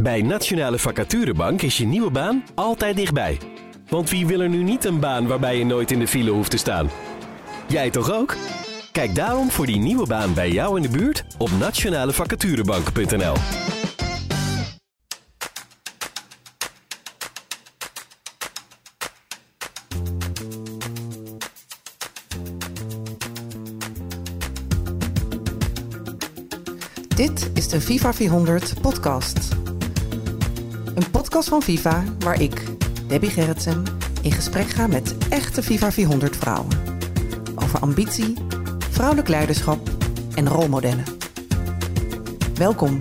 Bij Nationale Vacaturebank is je nieuwe baan altijd dichtbij. Want wie wil er nu niet een baan waarbij je nooit in de file hoeft te staan? Jij toch ook? Kijk daarom voor die nieuwe baan bij jou in de buurt op nationalevacaturebank.nl. Dit is de Viva 400 podcast. Een podcast van Viva waar ik, Debbie Gerritsen, in gesprek ga met echte Viva 400 vrouwen. Over ambitie, vrouwelijk leiderschap en rolmodellen. Welkom.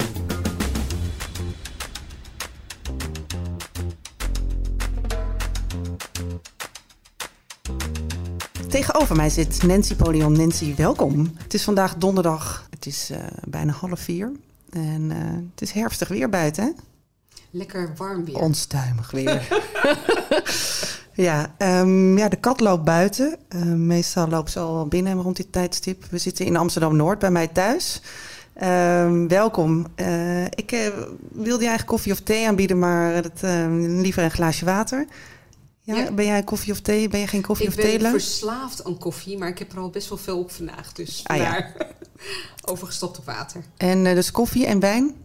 Tegenover mij zit Nancy Polion. Nancy, welkom. Het is vandaag donderdag. Het is eh, bijna half vier. En eh, het is herfstig weer buiten, hè? Lekker warm weer. Onstuimig weer. ja, ehm, ja, de kat loopt buiten. Uh, meestal loopt ze al binnen rond dit tijdstip. We zitten in Amsterdam-Noord bij mij thuis. Um, welkom. Uh, ik uh, wilde je eigenlijk koffie of thee aanbieden, maar dat, liever een glaasje water. Ja, ja, Ben jij koffie of thee? Ben je geen koffie ik of thee? Ik ben verslaafd aan koffie, maar ik heb er al best wel veel op vandaag. Dus ah, ja. overgestopt op water. En dus koffie en wijn?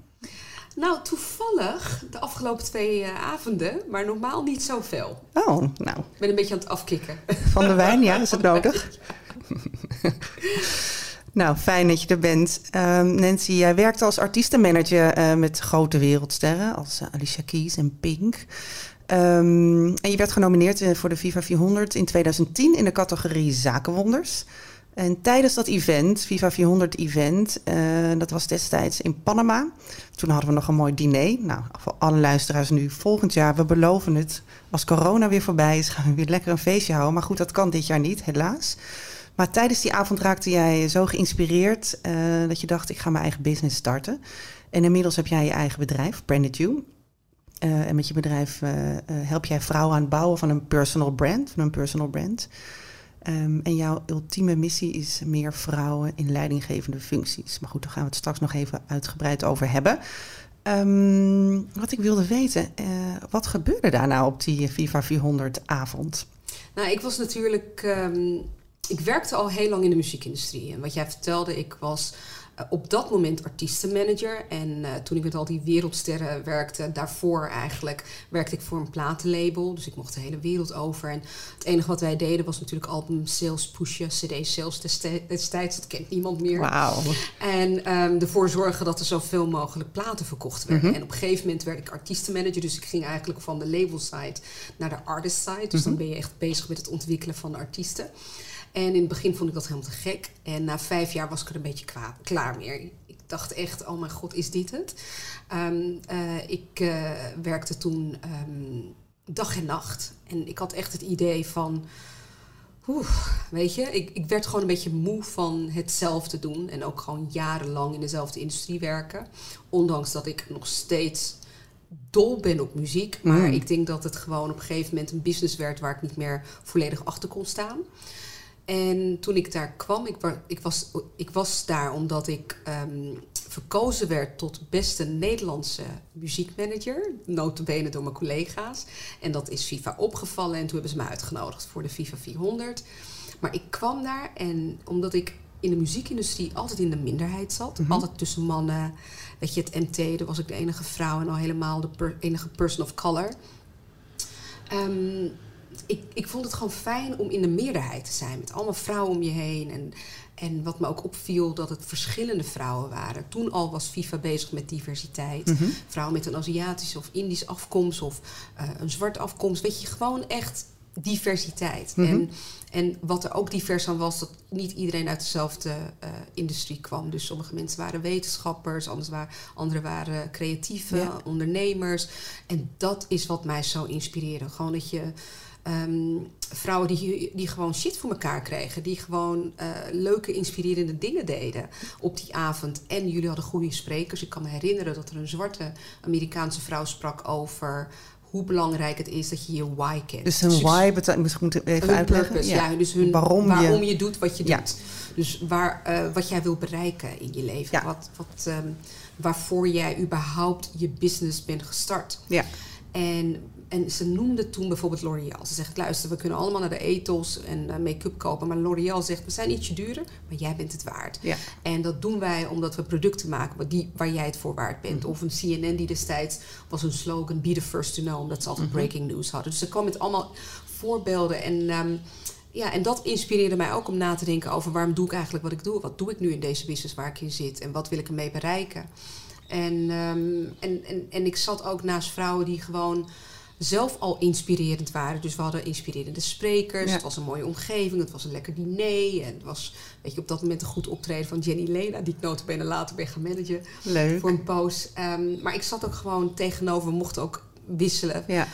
Nou, toevallig de afgelopen twee uh, avonden, maar normaal niet zoveel. Oh, nou. Ik ben een beetje aan het afkicken. Van de wijn, ja, is het nodig? nou, fijn dat je er bent. Um, Nancy, jij werkte als artiestenmanager uh, met grote wereldsterren als uh, Alicia Keys en Pink. Um, en je werd genomineerd voor de Viva 400 in 2010 in de categorie Zakenwonders. En tijdens dat event, Viva 400 event, uh, dat was destijds in Panama. Toen hadden we nog een mooi diner. Nou, voor alle luisteraars nu, volgend jaar, we beloven het. Als corona weer voorbij is, gaan we weer lekker een feestje houden. Maar goed, dat kan dit jaar niet, helaas. Maar tijdens die avond raakte jij zo geïnspireerd uh, dat je dacht, ik ga mijn eigen business starten. En inmiddels heb jij je eigen bedrijf, Branded You. Uh, en met je bedrijf help jij vrouwen aan het bouwen van een personal brand, van een personal brand. Um, en jouw ultieme missie is meer vrouwen in leidinggevende functies. Maar goed, daar gaan we het straks nog even uitgebreid over hebben. Um, wat ik wilde weten, uh, wat gebeurde daar nou op die Viva 400 avond? Nou, ik was natuurlijk. Um, ik werkte al heel lang in de muziekindustrie. En wat jij vertelde, ik was op dat moment artiestenmanager. En uh, toen ik met al die wereldsterren werkte, daarvoor eigenlijk werkte ik voor een platenlabel. Dus ik mocht de hele wereld over. En het enige wat wij deden was natuurlijk album sales pushen, cd sales destijds. Dat kent niemand meer. Wauw. En um, ervoor zorgen dat er zoveel mogelijk platen verkocht werden. Mm -hmm. En op een gegeven moment werd ik artiestenmanager. Dus ik ging eigenlijk van de label side naar de artist side. Dus mm -hmm. dan ben je echt bezig met het ontwikkelen van de artiesten. En in het begin vond ik dat helemaal te gek. En na vijf jaar was ik er een beetje kwa- klaar mee. Ik dacht echt, oh mijn god, is dit het? Um, uh, ik uh, werkte toen um, dag en nacht. En ik had echt het idee van... Oeh, weet je, ik, ik werd gewoon een beetje moe van hetzelfde doen. En ook gewoon jarenlang in dezelfde industrie werken. Ondanks dat ik nog steeds dol ben op muziek. Maar mm. ik denk dat het gewoon op een gegeven moment een business werd... waar ik niet meer volledig achter kon staan. En toen ik daar kwam, ik, ik, was, ik was daar omdat ik um, verkozen werd tot beste Nederlandse muziekmanager. Notabene door mijn collega's. En dat is FIFA opgevallen en toen hebben ze me uitgenodigd voor de FIFA 400. Maar ik kwam daar en omdat ik in de muziekindustrie altijd in de minderheid zat. Mm -hmm. Altijd tussen mannen. Weet je, het MT, daar was ik de enige vrouw en al helemaal de per, enige person of color. Um, ik, ik vond het gewoon fijn om in de meerderheid te zijn. Met allemaal vrouwen om je heen. En, en wat me ook opviel, dat het verschillende vrouwen waren. Toen al was FIFA bezig met diversiteit. Mm -hmm. Vrouwen met een Aziatische of Indische afkomst of uh, een zwarte afkomst. Weet je, gewoon echt diversiteit. Mm -hmm. en, en wat er ook divers aan was, dat niet iedereen uit dezelfde uh, industrie kwam. Dus sommige mensen waren wetenschappers, anders waren, anderen waren creatieve, ja. ondernemers. En dat is wat mij zo inspireerde. Gewoon dat je um, vrouwen die, die gewoon shit voor elkaar kregen. Die gewoon uh, leuke, inspirerende dingen deden op die avond. En jullie hadden goede sprekers. Ik kan me herinneren dat er een zwarte Amerikaanse vrouw sprak over hoe belangrijk het is dat je je why kent. Dus een why, beta- misschien moeten we even hun uitleggen. purpose, ja. dus hun, waarom, waarom, je... je... doet wat je Ja. doet. Dus waar, eh, wat jij wil bereiken in je leven. Ja. Wat, wat, ehm, waarvoor jij überhaupt je business bent gestart. Ja, En, en ze noemde toen bijvoorbeeld L'Oreal. Ze zegt, luister, we kunnen allemaal naar de ethos en eh, make-up kopen. Maar L'Oreal zegt, we zijn ietsje duurder, maar jij bent het waard. ja. En dat doen wij omdat we producten maken waar, die, waar jij het voor waard bent. Mhm. Of een CNN die destijds was een slogan, be the first to know. Omdat ze altijd Mhm. breaking news hadden. Dus ze kwam met allemaal voorbeelden. En, ehm, ja, en dat inspireerde mij ook om na te denken over waarom doe ik eigenlijk wat ik doe. Wat doe ik nu in deze business waar ik in zit? En wat wil ik ermee bereiken? En, ehm, en, en, en ik zat ook naast vrouwen die gewoon zelf al inspirerend waren. Dus we hadden inspirerende sprekers. Ja. Het was een mooie omgeving. Het was een lekker diner. En het was weet je, op dat moment een goed optreden van Jenny Lena... die ik notabene later ben gaan managen Leuk. voor een poos. Ehm, maar ik zat ook gewoon tegenover, we mochten ook wisselen. Ja,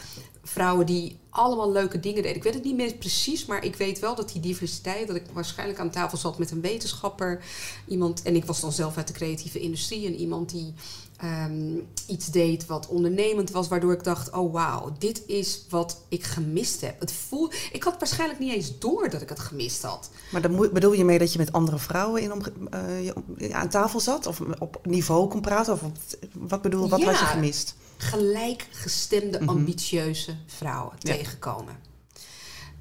Vrouwen die allemaal leuke dingen deden. Ik weet het niet meer precies, maar ik weet wel dat die diversiteit... dat ik waarschijnlijk aan tafel zat met een wetenschapper. Iemand, en ik was dan zelf uit de creatieve industrie. En iemand die ehm, iets deed wat ondernemend was... waardoor ik dacht, oh wauw, dit is wat ik gemist heb. Het voel, ik had waarschijnlijk niet eens door dat ik het gemist had. maar dan bedoel je mee dat je met andere vrouwen in eh, aan tafel zat? Of op niveau kon praten? Of op- wat bedoel wat Ja. had je gemist? Gelijkgestemde, Mhm. ambitieuze vrouwen Ja. tegenkomen.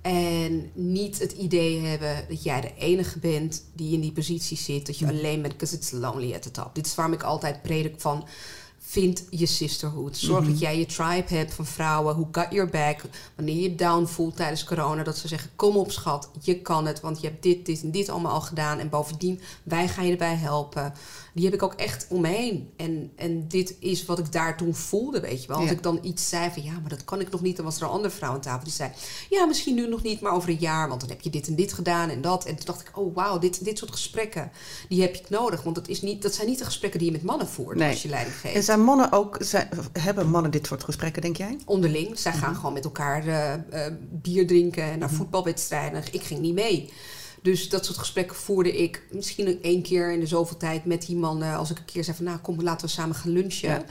En niet het idee hebben dat jij de enige bent die in die positie zit. Dat je alleen bent, because it's lonely at the top. Dit is waarom ik altijd predik van... Vind je sisterhood. Zorg Mhm. dat jij je tribe hebt van vrouwen who got your back. Wanneer je down voelt tijdens corona. Dat ze zeggen, kom op schat, je kan het. Want je hebt dit, dit en dit allemaal al gedaan. En bovendien, wij gaan je erbij helpen. Die heb ik ook echt om me heen. En, en dit is wat ik daar toen voelde, weet je wel. Als Ja. ik dan iets zei van, ja, maar dat kan ik nog niet. Dan was er een andere vrouw aan tafel die zei... ja, misschien nu nog niet, maar over een jaar. Want dan heb je dit en dit gedaan en dat. En toen dacht ik, oh wauw, dit, dit soort gesprekken... die heb ik nodig. Want dat, is niet, dat zijn niet de gesprekken die je met mannen voert... Nee. als je leiding geeft. En zijn mannen ook, zijn, hebben mannen dit soort gesprekken, denk jij? onderling. Zij gaan gewoon met elkaar eh, eh, bier drinken en naar voetbalwedstrijden. Ik ging niet mee. Dus dat soort gesprekken voerde ik misschien één keer in de zoveel tijd met die man. eh, als ik een keer zei van nou kom laten we samen gaan lunchen. Ja.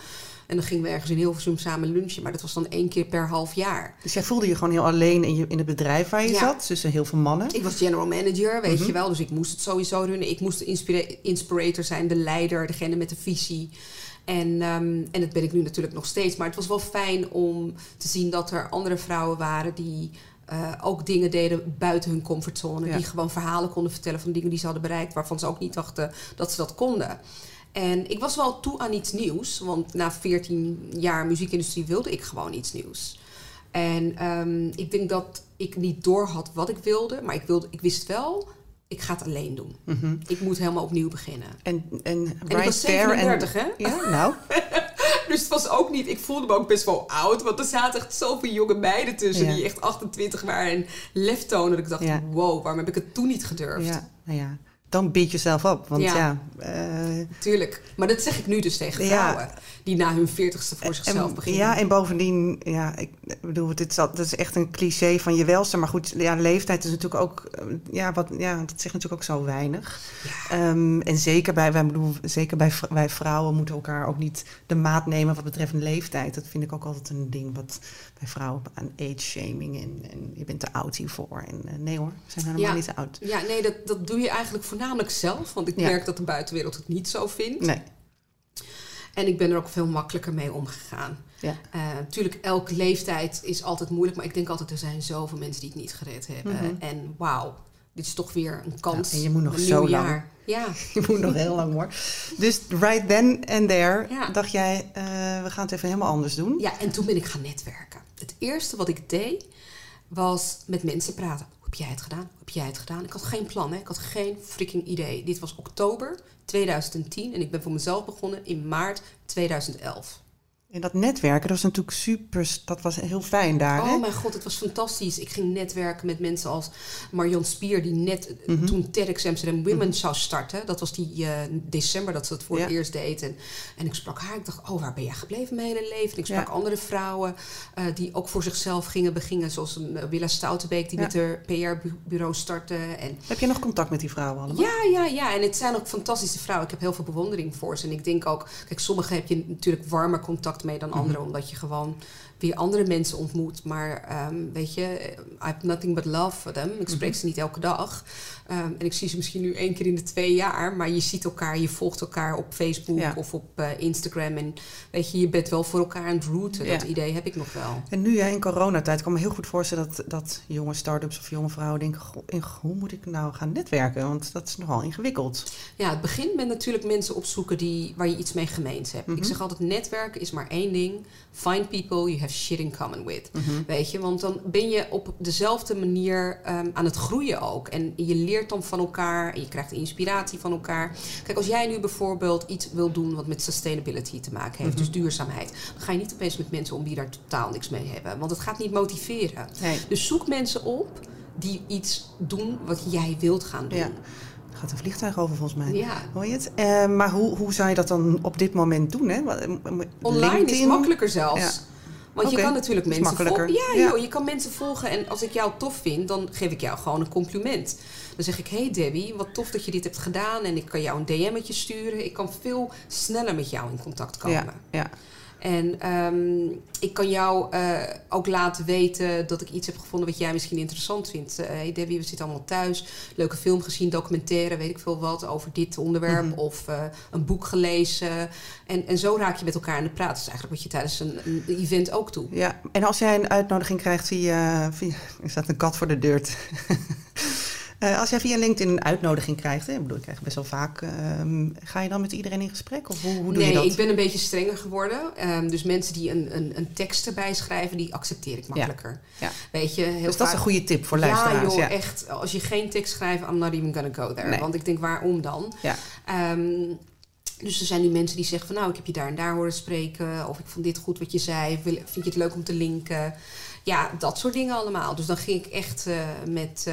En dan gingen we ergens in Hilversum samen lunchen. Maar dat was dan één keer per half jaar. Dus jij voelde je gewoon heel alleen in, je, in het bedrijf waar je Ja. zat, tussen heel veel mannen. Ik was general manager, weet Mhm. je wel. Dus ik moest het sowieso doen. Ik moest de inspira- inspirator zijn, de leider, degene met de visie. En, ehm, en dat ben ik nu natuurlijk nog steeds. Maar het was wel fijn om te zien dat er andere vrouwen waren die eh, ook dingen deden buiten hun comfortzone. Ja. Die gewoon verhalen konden vertellen van dingen die ze hadden bereikt, waarvan ze ook niet dachten dat ze dat konden. En ik was wel toe aan iets nieuws, want na 14 jaar muziekindustrie wilde ik gewoon iets nieuws. En ehm, ik denk dat ik niet door had wat ik wilde, maar ik, wilde, ik wist wel, ik ga het alleen doen. Mhm. Ik moet helemaal opnieuw beginnen. En, en, En ik right was there 37, hè? Ja, nou. Dus het was ook niet, ik voelde me ook best wel oud, want er zaten echt zoveel jonge meiden tussen Ja. die echt 28 waren en lef tonen. Dat ik dacht, wow, waarom heb ik het toen niet gedurfd? Ja, nou ja. Dan beat jezelf op. Want ja, Ja. eh, Tuurlijk. Maar dat zeg ik nu dus tegen Ja. vrouwen die na hun 40ste voor zichzelf en, beginnen. ja, en bovendien, ja, ik bedoel, dit is, dat is echt een cliché van je welste. Maar goed, ja, leeftijd is natuurlijk ook, eh, ja, wat, ja, dat zegt natuurlijk ook zo weinig. Ehm, en zeker bij, wij bedoel, zeker bij, wij vrouwen moeten elkaar ook niet de maat nemen wat betreft een leeftijd. Dat vind ik ook altijd een ding wat bij vrouwen aan age shaming en, en je bent te oud hiervoor. En eh, nee hoor, we zijn helemaal niet te oud. Ja, nee, dat, dat doe je eigenlijk voornamelijk zelf. Want ik Ja. merk dat de buitenwereld het niet zo vindt. Nee, En ik ben er ook veel makkelijker mee omgegaan. ja. Natuurlijk, elke leeftijd is altijd moeilijk. Maar ik denk altijd, er zijn zoveel mensen die het niet gered hebben. Mhm. En wauw, dit is toch weer een kans. Ja, en je moet nog een zo lang. jaar. Ja, Je moet nog heel lang hoor. Dus right then and there Ja. dacht jij, eh, we gaan het even helemaal anders doen. ja, en toen ben ik gaan netwerken. Het eerste wat ik deed, was met mensen praten. Heb jij het gedaan? Heb jij het gedaan? Ik had geen plan, hè? ik had geen freaking idee. Dit was oktober 2010 en ik ben voor mezelf begonnen in maart 2011. En dat netwerken, dat was natuurlijk super, dat was heel fijn daar. hè? Oh mijn god, het was fantastisch. Ik ging netwerken met mensen als Marion Spier, die net eh, Mhm. toen TEDx Amsterdam Women zou starten. Dat was die eh, december dat ze het voor Ja. het eerst deed. En, en ik sprak haar. Ik dacht, oh, waar ben jij gebleven mijn hele leven? En ik sprak Ja. andere vrouwen eh, die ook voor zichzelf gingen beginnen. Zoals een uh, Willa Stoutenbeek, die Ja. met haar PR-bureau startte. En Heb je nog contact met die vrouwen allemaal? ja, ja, ja. En het zijn ook fantastische vrouwen. Ik heb heel veel bewondering voor ze. En ik denk ook, kijk, sommigen heb je natuurlijk warmer contact contact mee dan anderen, omdat je gewoon weer andere mensen ontmoet. Maar ehm, weet je, I have nothing but love for them. Ik spreek ze niet elke dag. Ehm, en ik zie ze misschien nu één keer in de twee jaar. Maar je ziet elkaar, je volgt elkaar op Facebook Ja. of op eh, Instagram. En weet je, je bent wel voor elkaar aan het rooten. Ja. Dat idee heb ik nog wel. En nu hè, in coronatijd kan me heel goed voorstellen dat, dat jonge start-ups of jonge vrouwen denken: "Goh, in- hoe moet ik nou gaan netwerken? Want dat is nogal ingewikkeld. Ja, het begint met natuurlijk mensen opzoeken die, waar je iets mee gemeend hebt. Mhm. Ik zeg altijd, netwerken is maar één ding. Find people you have shit in common with. Mhm. Weet je, want dan ben je op dezelfde manier ehm, aan het groeien ook. En je leert dan van elkaar en je krijgt inspiratie van elkaar. Kijk, als jij nu bijvoorbeeld iets wil doen wat met sustainability te maken heeft, Mhm. dus duurzaamheid, dan ga je niet opeens met mensen om die daar totaal niks mee hebben. Want het gaat niet motiveren. Nee. Dus zoek mensen op die iets doen wat jij wilt gaan doen. Ja. Gaat een vliegtuig over volgens mij. Ja. Hoor je het? Eh, maar hoe, hoe zou je dat dan op dit moment doen? Hè? Eh, Online is makkelijker zelfs. Ja. Want je kan natuurlijk mensen volgen. Ja. joh, je kan mensen volgen. En als ik jou tof vind, dan geef ik jou gewoon een compliment. Dan zeg ik, hey Debbie, wat tof dat je dit hebt gedaan. En ik kan jou een DM'tje sturen. Ik kan veel sneller met jou in contact komen. Ja, ja. En ehm, ik kan jou eh, ook laten weten dat ik iets heb gevonden wat jij misschien interessant vindt. Eh, hey Debbie, we zitten allemaal thuis. Leuke film gezien, documentaire, weet ik veel wat, over dit onderwerp. Mhm. Of eh, een boek gelezen. En, en zo raak je met elkaar aan de praat. Dat is eigenlijk wat je tijdens een, een event ook doet. ja. En als jij een uitnodiging krijgt via, via... Er staat een kat voor de deur. Eh, als jij via LinkedIn een uitnodiging krijgt, hè, ik bedoel, ik krijg best wel vaak, ehm, ga je dan met iedereen in gesprek? Of hoe, hoe doe nee, je dat? ik ben een beetje strenger geworden. Ehm, dus mensen die een, een, een tekst erbij schrijven, die accepteer ik makkelijker. Ja. Weet je, heel dus dat is een goede tip voor Ja, luisteraars. joh, Ja, echt. Als je geen tekst schrijft, I'm not even gonna go there. Nee. Want ik denk, waarom dan? Ja. Ehm, dus er zijn nu mensen die zeggen van... nou, ik heb je daar en daar horen spreken... of ik vond dit goed wat je zei... Vind je het leuk om te linken? Ja, dat soort dingen allemaal. Dus dan ging ik echt eh, met...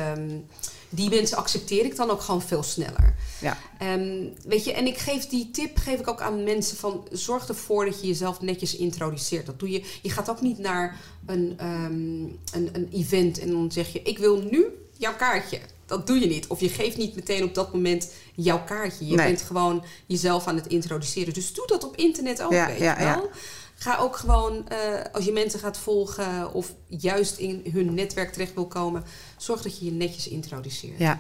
die mensen accepteer ik dan ook gewoon veel sneller. ja. Ehm, weet je, en ik geef die tip geef ik ook aan mensen van zorg ervoor dat je jezelf netjes introduceert. Dat doe je. Je gaat ook niet naar een, ehm, een, een event en dan zeg je ik wil nu jouw kaartje. Dat doe je niet. Of je geeft niet meteen op dat moment jouw kaartje. Je Nee. bent gewoon jezelf aan het introduceren. Dus doe dat op internet ook, Ja, weet ja, je wel. ja. Ga ook gewoon, eh, als je mensen gaat volgen of juist in hun netwerk terecht wil komen, zorg dat je je netjes introduceert. Ja.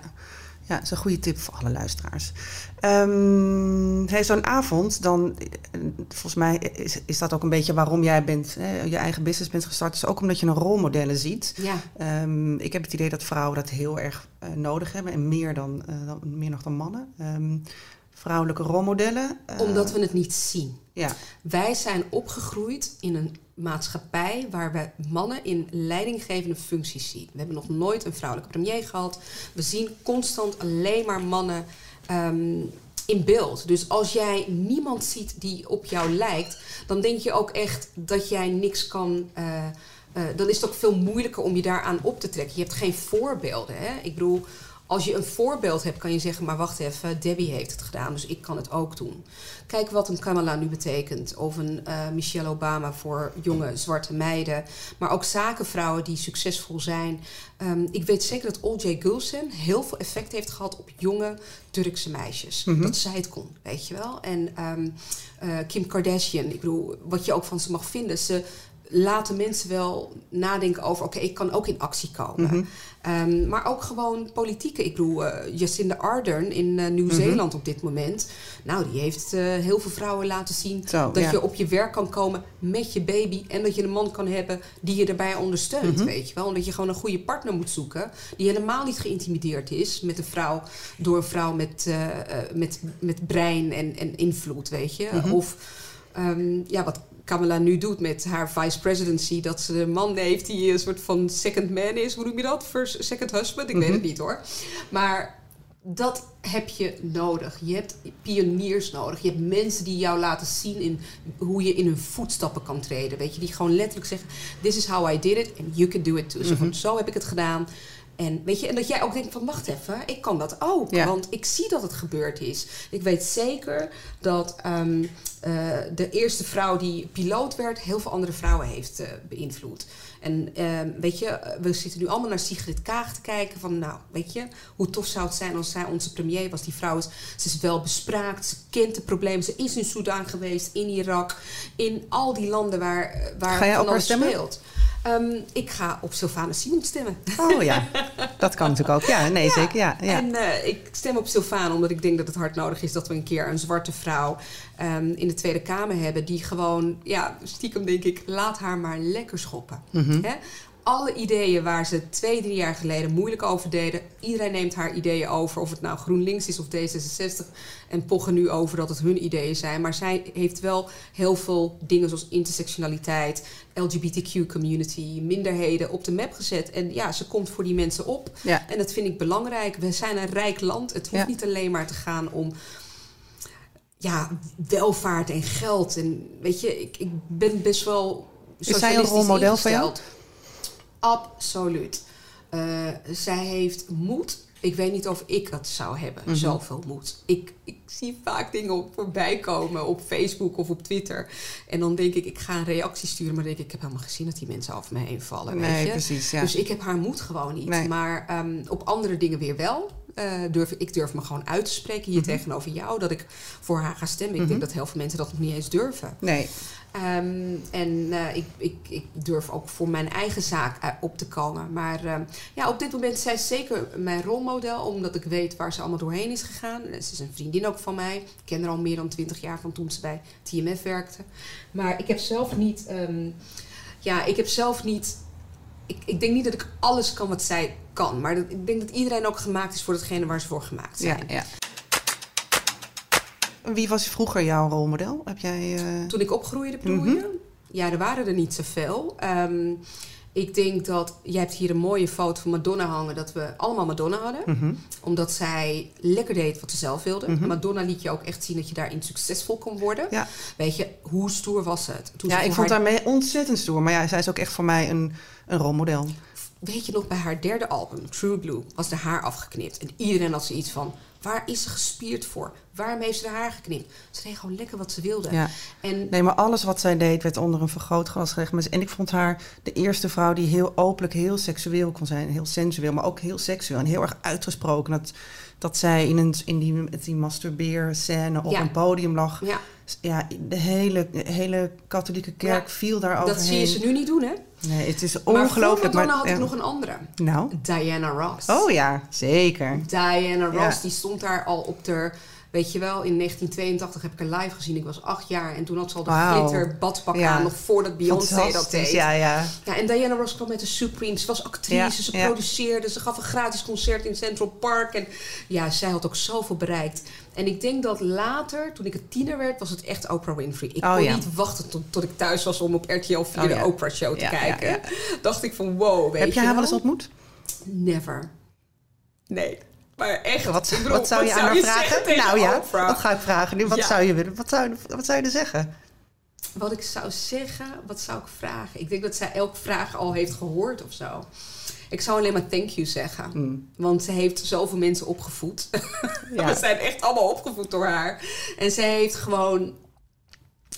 ja, dat is een goede tip voor alle luisteraars. Ehm hey, Zo'n avond, dan, eh, volgens mij is, is dat ook een beetje waarom jij bent, hè, je eigen business bent gestart. is ook omdat je een rolmodellen ziet. Ja. Ehm, ik heb het idee dat vrouwen dat heel erg eh, nodig hebben. En meer, dan, dan, meer nog dan mannen. Ehm, vrouwelijke rolmodellen. eh, Omdat we het niet zien. Ja, Wij zijn opgegroeid in een maatschappij waar we mannen in leidinggevende functies zien. We hebben nog nooit een vrouwelijke premier gehad. We zien constant alleen maar mannen ehm, in beeld. Dus als jij niemand ziet die op jou lijkt, dan denk je ook echt dat jij niks kan. eh, eh, dan is het ook veel moeilijker om je daaraan op te trekken. Je hebt geen voorbeelden. Hè? Ik bedoel, als je een voorbeeld hebt, kan je zeggen: maar wacht even, Debbie heeft het gedaan, dus ik kan het ook doen. Kijk wat een Kamala nu betekent. Of een eh, Michelle Obama voor jonge zwarte meiden. Maar ook zakenvrouwen die succesvol zijn. Ehm, ik weet zeker dat O.J. Gulsen heel veel effect heeft gehad op jonge Turkse meisjes. Dat zij het kon, weet je wel. En ehm, eh, Kim Kardashian, ik bedoel, wat je ook van ze mag vinden. Ze laten mensen wel nadenken over... oké, ik kan ook in actie komen. Ehm, maar ook gewoon politieke. Ik bedoel, eh, Jacinda Ardern in eh, Nieuw-Zeeland op dit moment... nou, die heeft eh, heel veel vrouwen laten zien... Zo, dat ja. je op je werk kan komen met je baby... en dat je een man kan hebben die je daarbij ondersteunt, weet je wel. En dat je gewoon een goede partner moet zoeken... die helemaal niet geïntimideerd is met een vrouw... door een vrouw met, met, met brein en, en invloed, weet je. Of ehm, ja, wat Kamala nu doet met haar vice presidency... dat ze een man heeft die een soort van second man is. Hoe noem je dat? First, second husband? Ik weet het niet hoor. Maar dat heb je nodig. Je hebt pioniers nodig. Je hebt mensen die jou laten zien in hoe je in hun voetstappen kan treden. Weet je, die gewoon letterlijk zeggen: This is how I did it and you can do it too. Zo van, Zo heb ik het gedaan. En, weet je, en dat jij ook denkt van wacht even, ik kan dat ook. Ja. Want ik zie dat het gebeurd is. Ik weet zeker dat ehm, eh, de eerste vrouw die piloot werd, heel veel andere vrouwen heeft eh, beïnvloed. En ehm, weet je, we zitten nu allemaal naar Sigrid Kaag te kijken. Van nou, weet je, hoe tof zou het zijn als zij onze premier was. Die vrouw is, ze is wel bespraakt, ze kent de problemen. Ze is in Soedan geweest, in Irak, in al die landen waar, waar Ga jij van alles speelt. Ehm, ik ga op Sylvana Simon stemmen. Oh ja, dat kan natuurlijk ook. Ja, nee, zeker. Ja, ja. En eh, ik stem op Sylvana omdat ik denk dat het hard nodig is dat we een keer een zwarte vrouw ehm, in de Tweede Kamer hebben. Die gewoon, ja, stiekem denk ik, laat haar maar lekker schoppen. Mhm. Hè? Alle ideeën waar ze twee, drie jaar geleden moeilijk over deden. Iedereen neemt haar ideeën over. Of het nou GroenLinks is of D66. En pochen nu over dat het hun ideeën zijn. Maar zij heeft wel heel veel dingen zoals intersectionaliteit, LGBTQ community, minderheden op de map gezet. En ja, ze komt voor die mensen op. Ja. En dat vind ik belangrijk. We zijn een rijk land. Het hoeft Ja. niet alleen maar te gaan om ja, welvaart en geld. En weet je, ik, ik ben best wel. zij een socialistisch rolmodel voor jou? Absoluut. Eh, zij heeft moed. Ik weet niet of ik dat zou hebben, Mhm. zoveel moed. Ik, ik zie vaak dingen op, voorbij komen op Facebook of op Twitter. En dan denk ik, ik ga een reactie sturen. Maar dan denk ik, ik heb helemaal gezien dat die mensen over me heen vallen. Nee, weet je? precies, ja. Dus ik heb haar moed gewoon niet. Nee. Maar ehm, op andere dingen weer wel. Eh, durf, ik durf me gewoon uit te spreken hier Mhm. tegenover jou. Dat ik voor haar ga stemmen. Ik denk dat heel veel mensen dat nog niet eens durven. Nee. Ehm, en eh, ik, ik, ik durf ook voor mijn eigen zaak eh, op te komen. Maar ehm, ja, op dit moment is zij zeker mijn rolmodel. Omdat ik weet waar ze allemaal doorheen is gegaan. En Ze is een vriendin ook van mij. Ik ken haar al meer dan twintig jaar van toen ze bij TMF werkte. Maar ik heb zelf niet... ehm, ja, ik heb zelf niet... Ik, ik denk niet dat ik alles kan wat zij kan. Maar dat, ik denk dat iedereen ook gemaakt is voor datgene waar ze voor gemaakt Ja, zijn. ja. Wie was vroeger jouw rolmodel? Heb jij... eh, Toen ik opgroeide, bedoel je? Ja, er waren er niet zoveel. Ehm, ik denk dat... Jij hebt hier een mooie foto van Madonna hangen... dat we allemaal Madonna hadden. mhm. Omdat zij lekker deed wat ze zelf wilde. Mhm. Madonna liet je ook echt zien dat je daarin succesvol kon worden. Ja. Weet je, hoe stoer was het? Toen Ja, ik vond haar- haar mee ontzettend stoer. Maar ja, zij is ook echt voor mij een, een rolmodel. Weet je nog, bij haar derde album, True Blue, was de haar afgeknipt. En iedereen had zoiets van... Waar is ze gespierd voor? Waarom heeft ze de haar geknipt? Ze deed gewoon lekker wat ze wilde. Ja. En Nee, maar alles wat zij deed werd onder een vergrootglas gelegd. En ik vond haar de eerste vrouw die heel openlijk heel seksueel kon zijn. Heel sensueel, maar ook heel seksueel. En heel erg uitgesproken. Dat, dat zij in, een, in die, die masturbeerscène op Ja. een podium lag. ja, Ja, de hele, hele katholieke kerk Ja, viel daar dat zie je ze nu niet doen, hè? Nee, het is Maar ongelooflijk. Madonna had ja. ik nog een andere. Nou? Diana Ross. Oh ja, zeker. Diana Ross, die stond daar al op de... Weet je wel, in 1982 heb ik haar live gezien. Ik was acht jaar en toen had ze al de Wauw. glitter badpak Ja. aan. Nog voordat Beyoncé dat deed. ja, ja. Ja, en Diana Ross kwam met de Supremes. Ze was actrice, ze produceerde, ze gaf een gratis concert in Central Park. En ja, zij had ook zoveel bereikt. En ik denk dat later, toen ik een tiener werd, was het echt Oprah Winfrey. Ik Oh, kon niet wachten tot, tot ik thuis was om op RTL 4 Oh, de. Oprah Show te kijken. Dacht ik van wow, weet Heb je haar wel eens ontmoet? Never. Nee. Maar echt. Wat, bedoel, wat zou je aan haar vragen? tegen Nou ja, Oprah? dat ga ik vragen nu. Wat, Ja. zou je willen? Wat, zou, wat zou je er zeggen? Wat ik zou zeggen, wat zou ik vragen? Ik denk dat zij elke vraag al heeft gehoord of zo. Ik zou alleen maar thank you zeggen. Hmm. Want ze heeft zoveel mensen opgevoed. Ja. We zijn echt allemaal opgevoed door haar. En zij heeft gewoon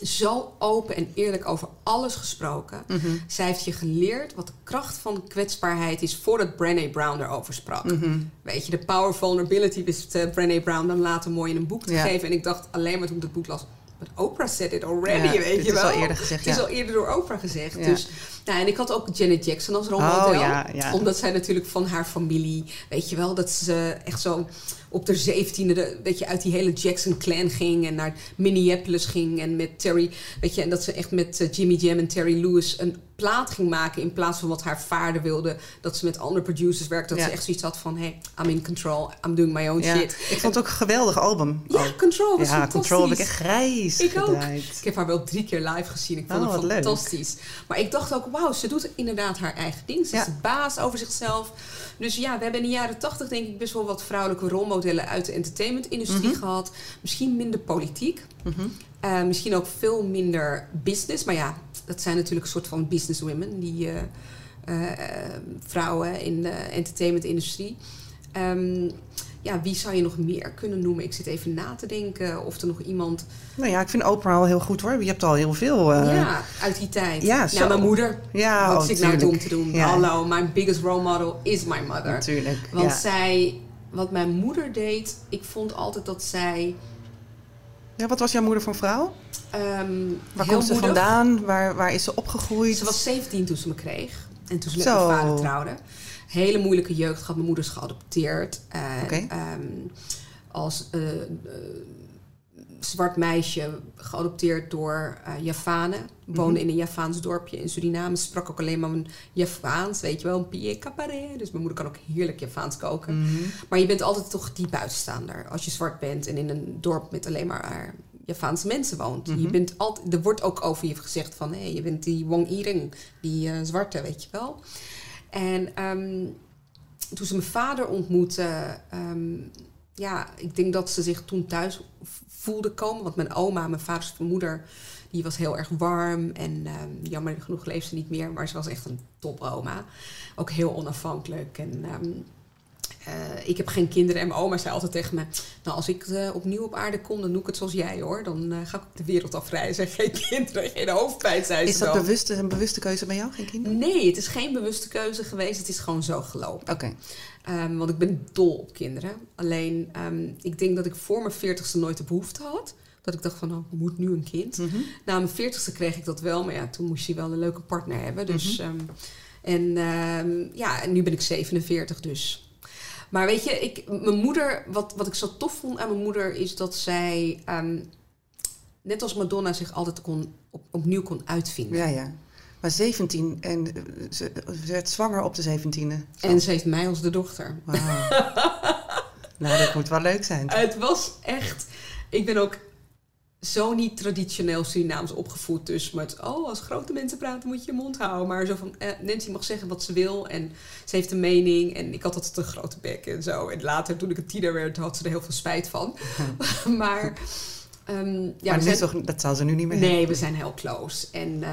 zo open en eerlijk over alles gesproken. Mhm. Zij heeft je geleerd wat de kracht van kwetsbaarheid is voordat Brené Brown erover sprak. Mhm. Weet je, de power vulnerability wist uh, Brené Brown dan later mooi in een boek te Ja. geven. En ik dacht alleen maar toen ik het boek las, but Oprah said it already, Ja, weet je is wel. al eerder gezegd, Het is ja. al eerder door Oprah gezegd. Dus, nou, en ik had ook Janet Jackson als rolmodel. Oh, ja, ja. Omdat zij natuurlijk van haar familie, weet je wel, dat ze echt zo op de zeventiende, de- weet je, uit die hele Jackson clan ging en naar Minneapolis ging en met Terry, weet je, en dat ze echt met eh, Jimmy Jam en Terry Lewis een plaat ging maken in plaats van wat haar vader wilde, dat ze met andere producers werkte, dat Ja. ze echt zoiets had van, hey, I'm in control, I'm doing my own shit. Ik vond het ook een geweldig album. Ja, Oh. Control was ja, fantastisch. Control heb ik echt grijs Ik ook. Ik heb haar wel drie keer live gezien. Ik vond Oh, het leuk. fantastisch. Maar ik dacht ook, wauw, ze doet inderdaad haar eigen ding. Ze Ja. is de baas over zichzelf. Dus ja, we hebben in de jaren tachtig denk ik best wel wat vrouwelijke rolmodellen uit de entertainmentindustrie Mhm. gehad. Misschien minder politiek. Mhm. Eh, misschien ook veel minder business. Maar ja, dat zijn natuurlijk een soort van businesswomen die... eh, eh, vrouwen in de entertainmentindustrie. Ehm, ja, wie zou je nog meer kunnen noemen? Ik zit even na te denken of er nog iemand... Nou ja, ik vind Oprah al heel goed hoor. Je hebt al heel veel. eh, ja, uit die tijd. ja, Ja, zo. mijn moeder. Ja, Wat oh, zit ik nou dom te doen? Ja. Hallo, mijn biggest role model is my mother. Natuurlijk. Want ja. zij, wat mijn moeder deed, ik vond altijd dat zij... ja, wat was jouw moeder voor vrouw? ehm Waar komt ze moedig- vandaan? Waar, waar is ze opgegroeid? Ze was 17 toen ze me kreeg. En toen ze met Zo. mijn vader trouwde. Hele moeilijke jeugd gehad. Mijn moeder is geadopteerd. En, ehm, als eh, eh, zwart meisje, geadopteerd door eh Javanen. Woonde Mhm. in een Javaans dorpje in Suriname. Sprak ook alleen maar een Javaans, weet je wel, een pied cabaret. Dus mijn moeder kan ook heerlijk Javaans koken. Mhm. Maar je bent altijd toch die buitenstaander. Als je zwart bent en in een dorp met alleen maar Javaanse mensen woont. Mhm. Je bent altijd, er wordt ook over je gezegd van... hé, je bent die Wong Iring, die zwarte, weet je wel. En ehm, toen ze mijn vader ontmoette... ehm, ja, ik denk dat ze zich toen thuis voelde komen. Want mijn oma, mijn vaders moeder... die was heel erg warm. En ehm, jammer genoeg leeft ze niet meer. Maar ze was echt een topoma. Ook heel onafhankelijk. En... eh, ik heb geen kinderen en mijn oma zei altijd tegen me... Nou, als ik eh, opnieuw op aarde kom, dan doe ik het zoals jij hoor. Dan eh, ga ik de wereld afreizen. Geen kinderen, geen hoofdpijn, zei Is ze dat bewuste, een bewuste keuze bij jou, geen kinderen? Nee, het is geen bewuste keuze geweest. Het is gewoon zo gelopen. Oké. Ehm, want ik ben dol op kinderen. Alleen, ehm, ik denk dat ik voor mijn veertigste nooit de behoefte had. Dat ik dacht van, nou, moet nu een kind. Mhm. Na mijn veertigste kreeg ik dat wel. Maar ja, toen moest je wel een leuke partner hebben. Dus, ehm, en ja, en nu ben ik 47 dus. Maar weet je, ik, mijn moeder, wat, wat ik zo tof vond aan mijn moeder... is dat zij, ehm, net als Madonna, zich altijd kon, op, opnieuw kon uitvinden. Ja, ja. Maar 17 en eh, ze, ze werd zwanger op de 17e. En ze heeft mij als de dochter. Wauw. nou, dat moet wel leuk zijn. Het was echt. Ik ben ook zo niet traditioneel Surinaams opgevoed. Dus met, oh, als grote mensen praten moet je je mond houden. Maar zo van, eh, Nancy mag zeggen wat ze wil. En ze heeft een mening. En ik had altijd een grote bek en zo. En later, toen ik een tiener werd, had ze er heel veel spijt van. maar, ehm, ja, maar zijn- toch, dat zou ze nu niet meer Nee, we zijn heel close. En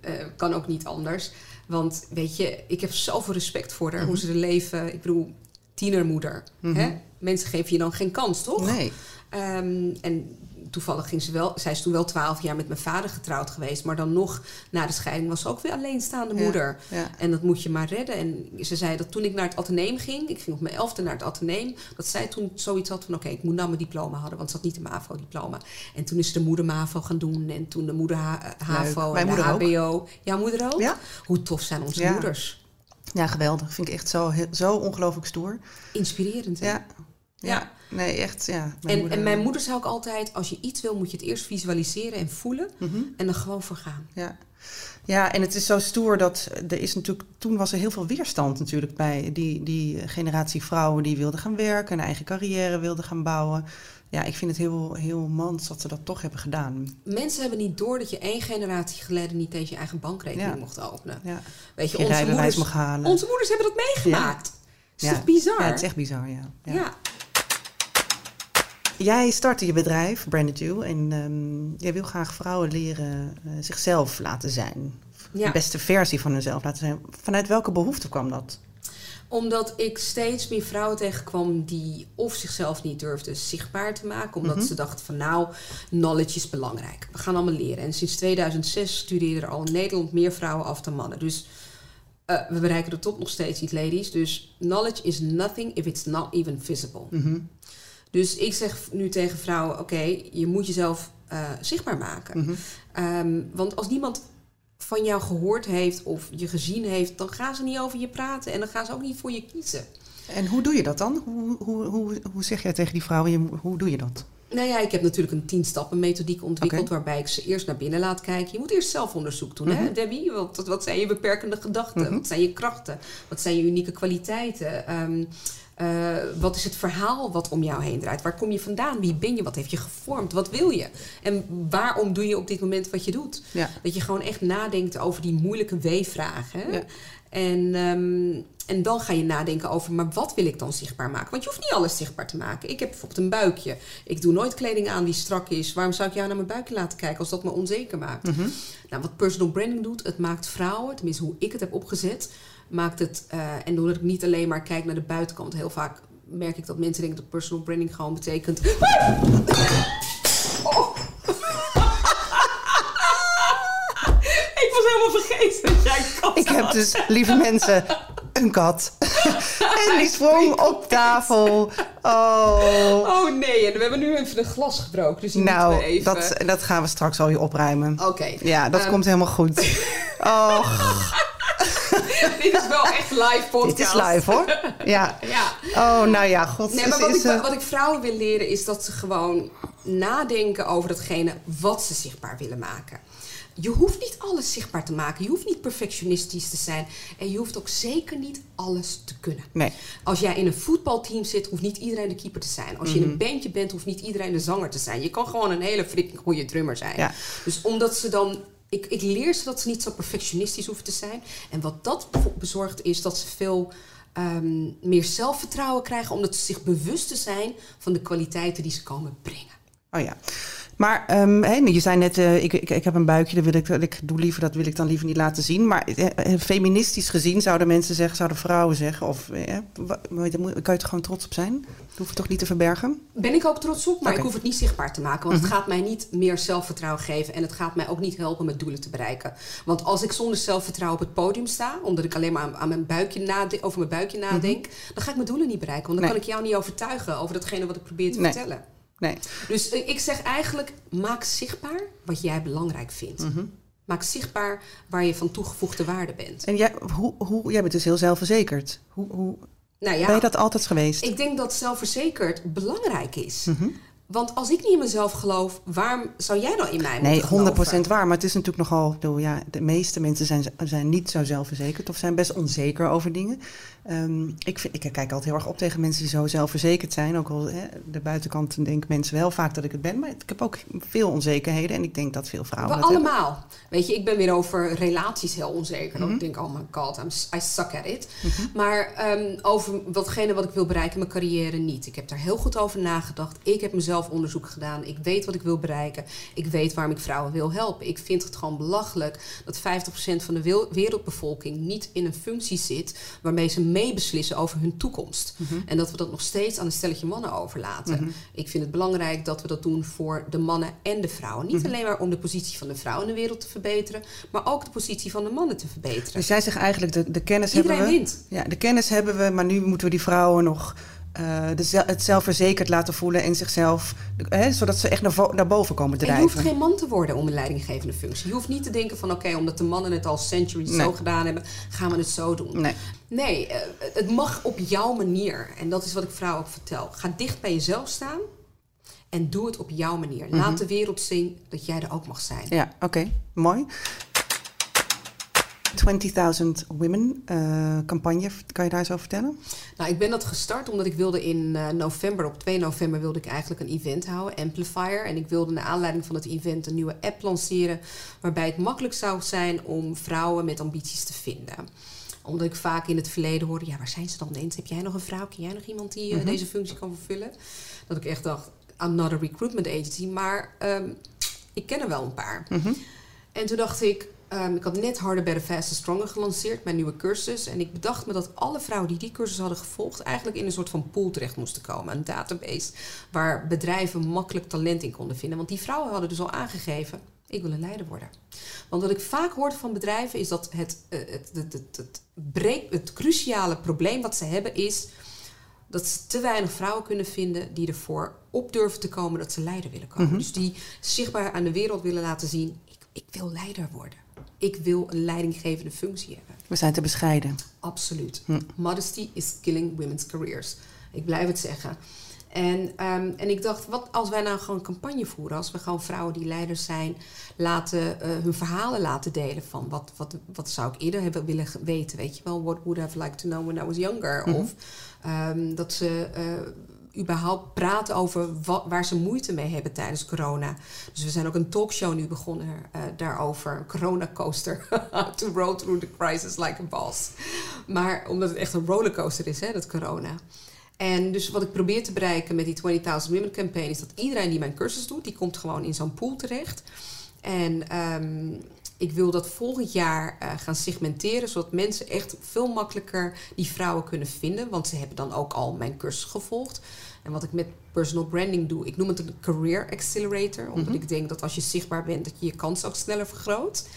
eh, kan ook niet anders. Want weet je, ik heb zoveel respect voor haar. Hoe ze er leven. Ik bedoel, tienermoeder. Mhm. hè? Mensen geven je dan geen kans, toch? Nee. Ehm, en toevallig ging ze wel... Zij is toen wel twaalf jaar met mijn vader getrouwd geweest. Maar dan nog, na de scheiding, was ze ook weer alleenstaande moeder. Ja. En dat moet je maar redden. En ze zei dat toen ik naar het ateneem ging... Ik ging op mijn elfde naar het ateneem. Dat zij toen zoiets had van... Oké, ik moet nou mijn diploma hadden. Want ze had niet een MAVO-diploma. En toen is de moeder MAVO gaan doen. En toen de moeder HAVO en de moeder ook. HBO. Jouw moeder ook? Ja. Hoe tof zijn onze Ja. moeders? ja, geweldig. Vind ik echt zo, zo ongelooflijk stoer. Inspirerend. hè? Ja. Ja. Nee, echt, ja. en, en mijn moeder zei ook altijd... Als je iets wil, moet je het eerst visualiseren en voelen. Mhm. En dan gewoon voor gaan. Ja. ja, en het is zo stoer dat er is natuurlijk. Toen was er heel veel weerstand natuurlijk bij die, die generatie vrouwen die wilden gaan werken, een eigen carrière wilden gaan bouwen. Ja, ik vind het heel, heel mans dat ze dat toch hebben gedaan. Mensen hebben niet door dat je één generatie geleden niet eens je eigen bankrekening Ja. mocht openen. Ja. Weet je, Je onze moeders, mag halen. onze moeders hebben dat meegemaakt. Is Ja. toch bizar? Ja, het is echt bizar, ja. ja. Jij startte je bedrijf, Branded You, en ehm, jij wil graag vrouwen leren eh, zichzelf laten zijn. Ja. De beste versie van hunzelf laten zijn. Vanuit welke behoefte kwam dat? Omdat ik steeds meer vrouwen tegenkwam die of zichzelf niet durfden zichtbaar te maken. Omdat Mhm. ze dachten van nou, knowledge is belangrijk. We gaan allemaal leren. En sinds 2006 studeren er al in Nederland meer vrouwen af dan mannen. Dus eh, we bereiken de top nog steeds niet, ladies. Dus knowledge is nothing if it's not even visible. Mhm. Dus ik zeg nu tegen vrouwen: oké, je moet jezelf eh, zichtbaar maken. Mhm. Ehm, want als niemand van jou gehoord heeft of je gezien heeft, dan gaan ze niet over je praten en dan gaan ze ook niet voor je kiezen. En hoe doe je dat dan? Hoe, hoe, hoe, hoe zeg jij tegen die vrouwen, hoe doe je dat? Nou ja, ik heb natuurlijk een tien stappen methodiek ontwikkeld waarbij ik ze eerst naar binnen laat kijken. Je moet eerst zelfonderzoek doen, hè, Mhm. Debbie? Wat, wat zijn je beperkende gedachten? Mhm. Wat zijn je krachten? Wat zijn je unieke kwaliteiten? Ehm, eh, wat is het verhaal wat om jou heen draait? Waar kom je vandaan? Wie ben je? Wat heeft je gevormd? Wat wil je? En waarom doe je op dit moment wat je doet? Ja. Dat je gewoon echt nadenkt over die moeilijke W-vragen. hè? Ja. En, ehm, en dan ga je nadenken over, maar wat wil ik dan zichtbaar maken? Want je hoeft niet alles zichtbaar te maken. Ik heb bijvoorbeeld een buikje. Ik doe nooit kleding aan die strak is. Waarom zou ik jou naar mijn buikje laten kijken als dat me onzeker maakt? Mhm. Nou, wat personal branding doet, het maakt vrouwen, tenminste hoe ik het heb opgezet, maakt het, uh, en doordat ik niet alleen maar kijk naar de buitenkant, heel vaak merk ik dat mensen denken dat personal branding gewoon betekent. Oh. ik was jij kat Ik heb dus, lieve mensen, een kat. en die sprong op tafel. Oh. Oh nee, en we hebben nu even een glas gebroken. Dus die nou, moeten we even... dat, dat gaan we straks al weer opruimen. Oké. Ja, dat Ehm, komt helemaal goed. Oh, Dit is wel echt live podcast. dit is live hoor. Ja. Ja. Oh, nou ja, god. Nee, maar wat is, ik, eh, wat ik vrouwen wil leren is dat ze gewoon nadenken over datgene wat ze zichtbaar willen maken. Je hoeft niet alles zichtbaar te maken. Je hoeft niet perfectionistisch te zijn. En je hoeft ook zeker niet alles te kunnen. Nee. Als jij in een voetbalteam zit, hoeft niet iedereen de keeper te zijn. Als je Mhm. in een bandje bent, hoeft niet iedereen de zanger te zijn. Je kan gewoon een hele freaking goede drummer zijn. Ja. Dus omdat ze dan. Ik, ik leer ze dat ze niet zo perfectionistisch hoeven te zijn. En wat dat bezorgt is dat ze veel ehm, meer zelfvertrouwen krijgen. Omdat ze zich bewust te zijn van de kwaliteiten die ze komen brengen. Oh ja. Maar ehm, je zei net, eh, ik, ik, ik heb een buikje, dat wil ik, ik doe liever, dat wil ik dan liever niet laten zien. Maar eh, eh, feministisch gezien zouden mensen zeggen, zouden vrouwen zeggen, of eh, kan je er gewoon trots op zijn? Dat hoef je toch niet te verbergen? Ben ik ook trots op, maar ik hoef het niet zichtbaar te maken. Want het gaat mij niet meer zelfvertrouwen geven. En het gaat mij ook niet helpen mijn doelen te bereiken. Want als ik zonder zelfvertrouwen op het podium sta, omdat ik alleen maar aan, aan mijn buikje over mijn buikje nadenk, dan ga ik mijn doelen niet bereiken. Want dan Nee. kan ik jou niet overtuigen over datgene wat ik probeer te Nee. vertellen. Nee. Dus ik zeg eigenlijk, maak zichtbaar wat jij belangrijk vindt. Mhm. Maak zichtbaar waar je van toegevoegde waarde bent. En jij, hoe, hoe, jij bent dus heel zelfverzekerd. Hoe, hoe Nou ja, ben je dat altijd geweest? ik denk dat zelfverzekerd belangrijk is. Mhm. Want als ik niet in mezelf geloof, waarom zou jij dan in mij Nee, moeten 100% geloven? waar. Maar het is natuurlijk nogal. ik bedoel, ja, de meeste mensen zijn, zijn niet zo zelfverzekerd of zijn best onzeker over dingen. Ehm, ik, vind, ik kijk altijd heel erg op tegen mensen die zo zelfverzekerd zijn. Ook al hè, de buitenkant denken mensen wel vaak dat ik het ben. Maar ik heb ook veel onzekerheden. En ik denk dat veel vrouwen. We dat hebben. allemaal. Weet je, ik ben weer over relaties heel onzeker. Mhm. Ik denk, oh my god, I'm, I suck at it. Maar ehm, over watgene wat ik wil bereiken in mijn carrière niet. Ik heb daar heel goed over nagedacht. Ik heb mezelf onderzoek gedaan. Ik weet wat ik wil bereiken. Ik weet waarom ik vrouwen wil helpen. Ik vind het gewoon belachelijk dat 50% van de wereldbevolking niet in een functie zit waarmee ze meebeslissen over hun toekomst. Mhm. En dat we dat nog steeds aan een stelletje mannen overlaten. Ik vind het belangrijk dat we dat doen voor de mannen en de vrouwen. Mhm. Niet alleen maar om de positie van de vrouw in de wereld te verbeteren, maar ook de positie van de mannen te verbeteren. Dus jij zegt eigenlijk, de, de kennis Iedereen hebben we. wint. Ja, de kennis hebben we, maar nu moeten we die vrouwen nog eh, de, het zelfverzekerd laten voelen en zichzelf, hè, zodat ze echt naar, naar boven komen En je drijven. hoeft geen man te worden om een leidinggevende functie. Je hoeft niet te denken van oké, omdat de mannen het al centuries Nee. zo gedaan hebben, gaan we het zo doen. Nee. Nee, eh, het mag op jouw manier. En dat is wat ik vrouwen ook vertel. Ga dicht bij jezelf staan en doe het op jouw manier. Laat de wereld zien dat jij er ook mag zijn. Ja, oké, mooi. 20.000 Women eh, campagne, kan je daar eens over vertellen? Nou, ik ben dat gestart omdat ik wilde in eh, november, op 2 november wilde ik eigenlijk een event houden, Amplifier. En ik wilde naar aanleiding van het event een nieuwe app lanceren waarbij het makkelijk zou zijn om vrouwen met ambities te vinden. Omdat ik vaak in het verleden hoorde, ja, waar zijn ze dan eens? Heb jij nog een vrouw? Ken jij nog iemand die eh, deze functie kan vervullen? Dat ik echt dacht, another recruitment agency. Maar ehm, ik ken er wel een paar. En toen dacht ik, ehm, ik had net Harder, Better, Faster, Stronger gelanceerd, mijn nieuwe cursus. En ik bedacht me dat alle vrouwen die die cursus hadden gevolgd, eigenlijk in een soort van pool terecht moesten komen. Een database waar bedrijven makkelijk talent in konden vinden. Want die vrouwen hadden dus al aangegeven, ik wil een leider worden. Want wat ik vaak hoorde van bedrijven is dat het, eh, het, het, het, het, breek- het cruciale probleem wat ze hebben is dat ze te weinig vrouwen kunnen vinden die ervoor op durven te komen dat ze leider willen komen. Dus die zichtbaar aan de wereld willen laten zien, ik, ik wil leider worden. Ik wil een leidinggevende functie hebben. We zijn te bescheiden. Absoluut. Modesty is killing women's careers. Ik blijf het zeggen. En, ehm, en ik dacht, wat als wij nou gewoon een campagne voeren, als we gewoon vrouwen die leiders zijn, laten, eh, hun verhalen laten delen van wat, wat, wat zou ik eerder hebben willen weten, weet je wel, what would I have liked to know when I was younger? Of ehm, dat ze eh, überhaupt praten over waar ze moeite mee hebben tijdens corona. Dus we zijn ook een talkshow nu begonnen eh, daarover, corona coaster, to roll through the crisis like a boss. Maar omdat het echt een rollercoaster is, hè, dat corona. En dus wat ik probeer te bereiken met die 20.000 Women Campaign is dat iedereen die mijn cursus doet, die komt gewoon in zo'n pool terecht. En ehm, ik wil dat volgend jaar eh, gaan segmenteren, zodat mensen echt veel makkelijker die vrouwen kunnen vinden. Want ze hebben dan ook al mijn cursus gevolgd. En wat ik met personal branding doe, ik noem het een career accelerator. Omdat Mhm. ik denk dat als je zichtbaar bent, dat je je kans ook sneller vergroot.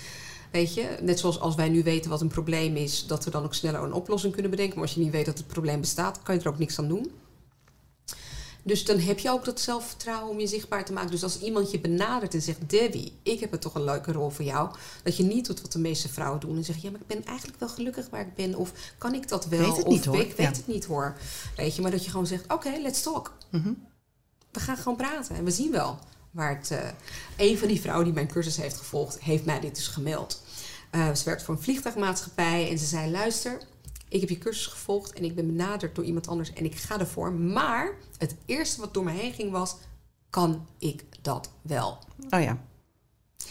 Weet je, net zoals als wij nu weten wat een probleem is, dat we dan ook sneller een oplossing kunnen bedenken. Maar als je niet weet dat het probleem bestaat, kan je er ook niks aan doen. Dus dan heb je ook dat zelfvertrouwen om je zichtbaar te maken. Dus als iemand je benadert en zegt: Debbie, ik heb er toch een leuke rol voor jou. Dat je niet doet wat de meeste vrouwen doen. En zeg je: Ja, maar ik ben eigenlijk wel gelukkig waar ik ben. Of kan ik dat wel? Weet het of niet, hoor. ik weet Ja. het niet hoor. Weet je, maar dat je gewoon zegt: Oké, let's talk. Mhm. We gaan gewoon praten en we zien wel waar het. eh een van die vrouwen die mijn cursus heeft gevolgd, heeft mij dit dus gemeld. Eh, ze werkt voor een vliegtuigmaatschappij en ze zei: Luister, ik heb je cursus gevolgd en ik ben benaderd door iemand anders en ik ga ervoor. Maar het eerste wat door me heen ging was: kan ik dat wel? Oh ja.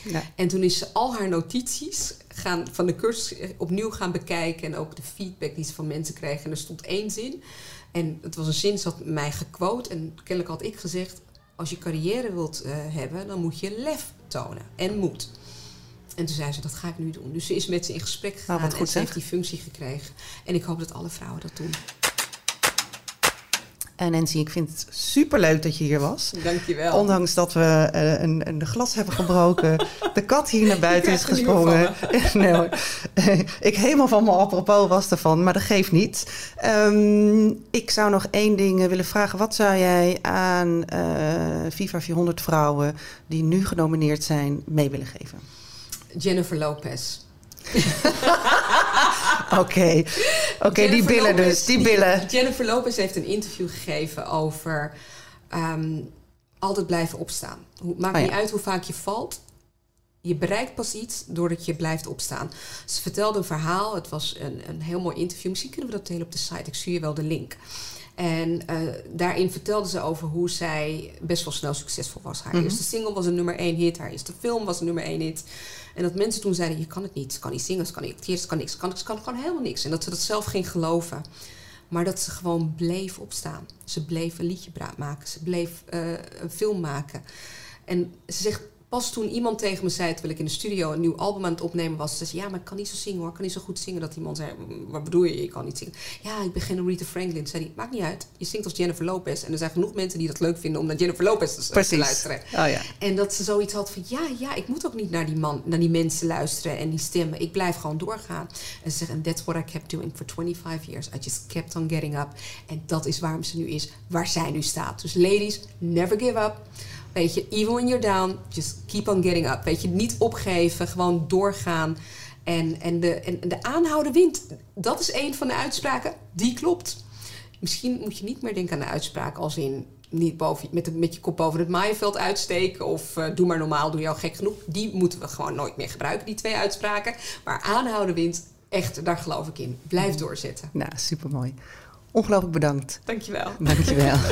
ja. En toen is ze al haar notities gaan, van de cursus opnieuw gaan bekijken. En ook de feedback die ze van mensen kreeg. En er stond één zin. En het was een zin, had mij gequote. En kennelijk had ik gezegd... als je carrière wilt eh, hebben, dan moet je lef tonen. En moed. En toen zei ze, dat ga ik nu doen. Dus ze is met ze in gesprek gegaan. Nou, goed, en ze heeft die functie gekregen. En ik hoop dat alle vrouwen dat doen. En Nancy, ik vind het superleuk dat je hier was. Dankjewel. Ondanks dat we eh, een, een glas hebben gebroken, de kat hier naar buiten is gesprongen. nee hoor. ik helemaal van mijn apropos was ervan, maar dat geeft niet. Ehm, ik zou nog één ding eh, willen vragen. Wat zou jij aan eh FIFA 400 vrouwen die nu genomineerd zijn mee willen geven? Jennifer Lopez. Oké, oké, die Jennifer billen Lopez- dus, die billen. Jennifer Lopez heeft een interview gegeven over ehm, altijd blijven opstaan. Maakt Oh ja. niet uit hoe vaak je valt. Je bereikt pas iets doordat je blijft opstaan. Ze vertelde een verhaal. Het was een, een heel mooi interview. Misschien kunnen we dat delen op de site. Ik stuur je wel de link. En eh, daarin vertelde ze over hoe zij best wel snel succesvol was. Haar Mhm. eerste single was een nummer één hit. Haar eerste film was een nummer één hit. En dat mensen toen zeiden, je kan het niet. Ze kan niet zingen, ze kan niet acteren, ze kan niks. Ze kan, ze kan gewoon helemaal niks. En dat ze dat zelf ging geloven. Maar dat ze gewoon bleef opstaan. Ze bleef een liedje maken. Ze bleef eh, een film maken. En ze zegt, pas toen iemand tegen me zei... terwijl ik in de studio een nieuw album aan het opnemen was... ze zei, ja, maar ik kan niet zo zingen hoor. Ik kan niet zo goed zingen. Dat die man zei, "Mm, wat bedoel je? Je kan niet zingen. Ja, ik ben geen Aretha Franklin. Zei hij, maakt niet uit. Je zingt als Jennifer Lopez. En er zijn genoeg mensen die dat leuk vinden... om naar Jennifer Lopez te, luisteren. Oh ja. En dat ze zoiets had van, ja, ja, ik moet ook niet naar die, man, naar die mensen luisteren en die stemmen. Ik blijf gewoon doorgaan. En ze zegt, and that's what I kept doing for 25 years. I just kept on getting up. En dat is waarom ze nu is, waar zij nu staat. Dus ladies, never give up. Weet je, even when you're down, just keep on getting up. Weet je, niet opgeven, gewoon doorgaan. En, en, de, en de aanhouden wint. Dat is een van de uitspraken, die klopt. Misschien moet je niet meer denken aan de uitspraak als in niet boven, met, de- met je kop boven het maaiveld uitsteken of eh, doe maar normaal, doe jou gek genoeg. Die moeten we gewoon nooit meer gebruiken, die twee uitspraken. Maar aanhouden wint, echt, daar geloof ik in. Blijf doorzetten. Nou, supermooi. Ongelooflijk bedankt. Dankjewel. Dankjewel.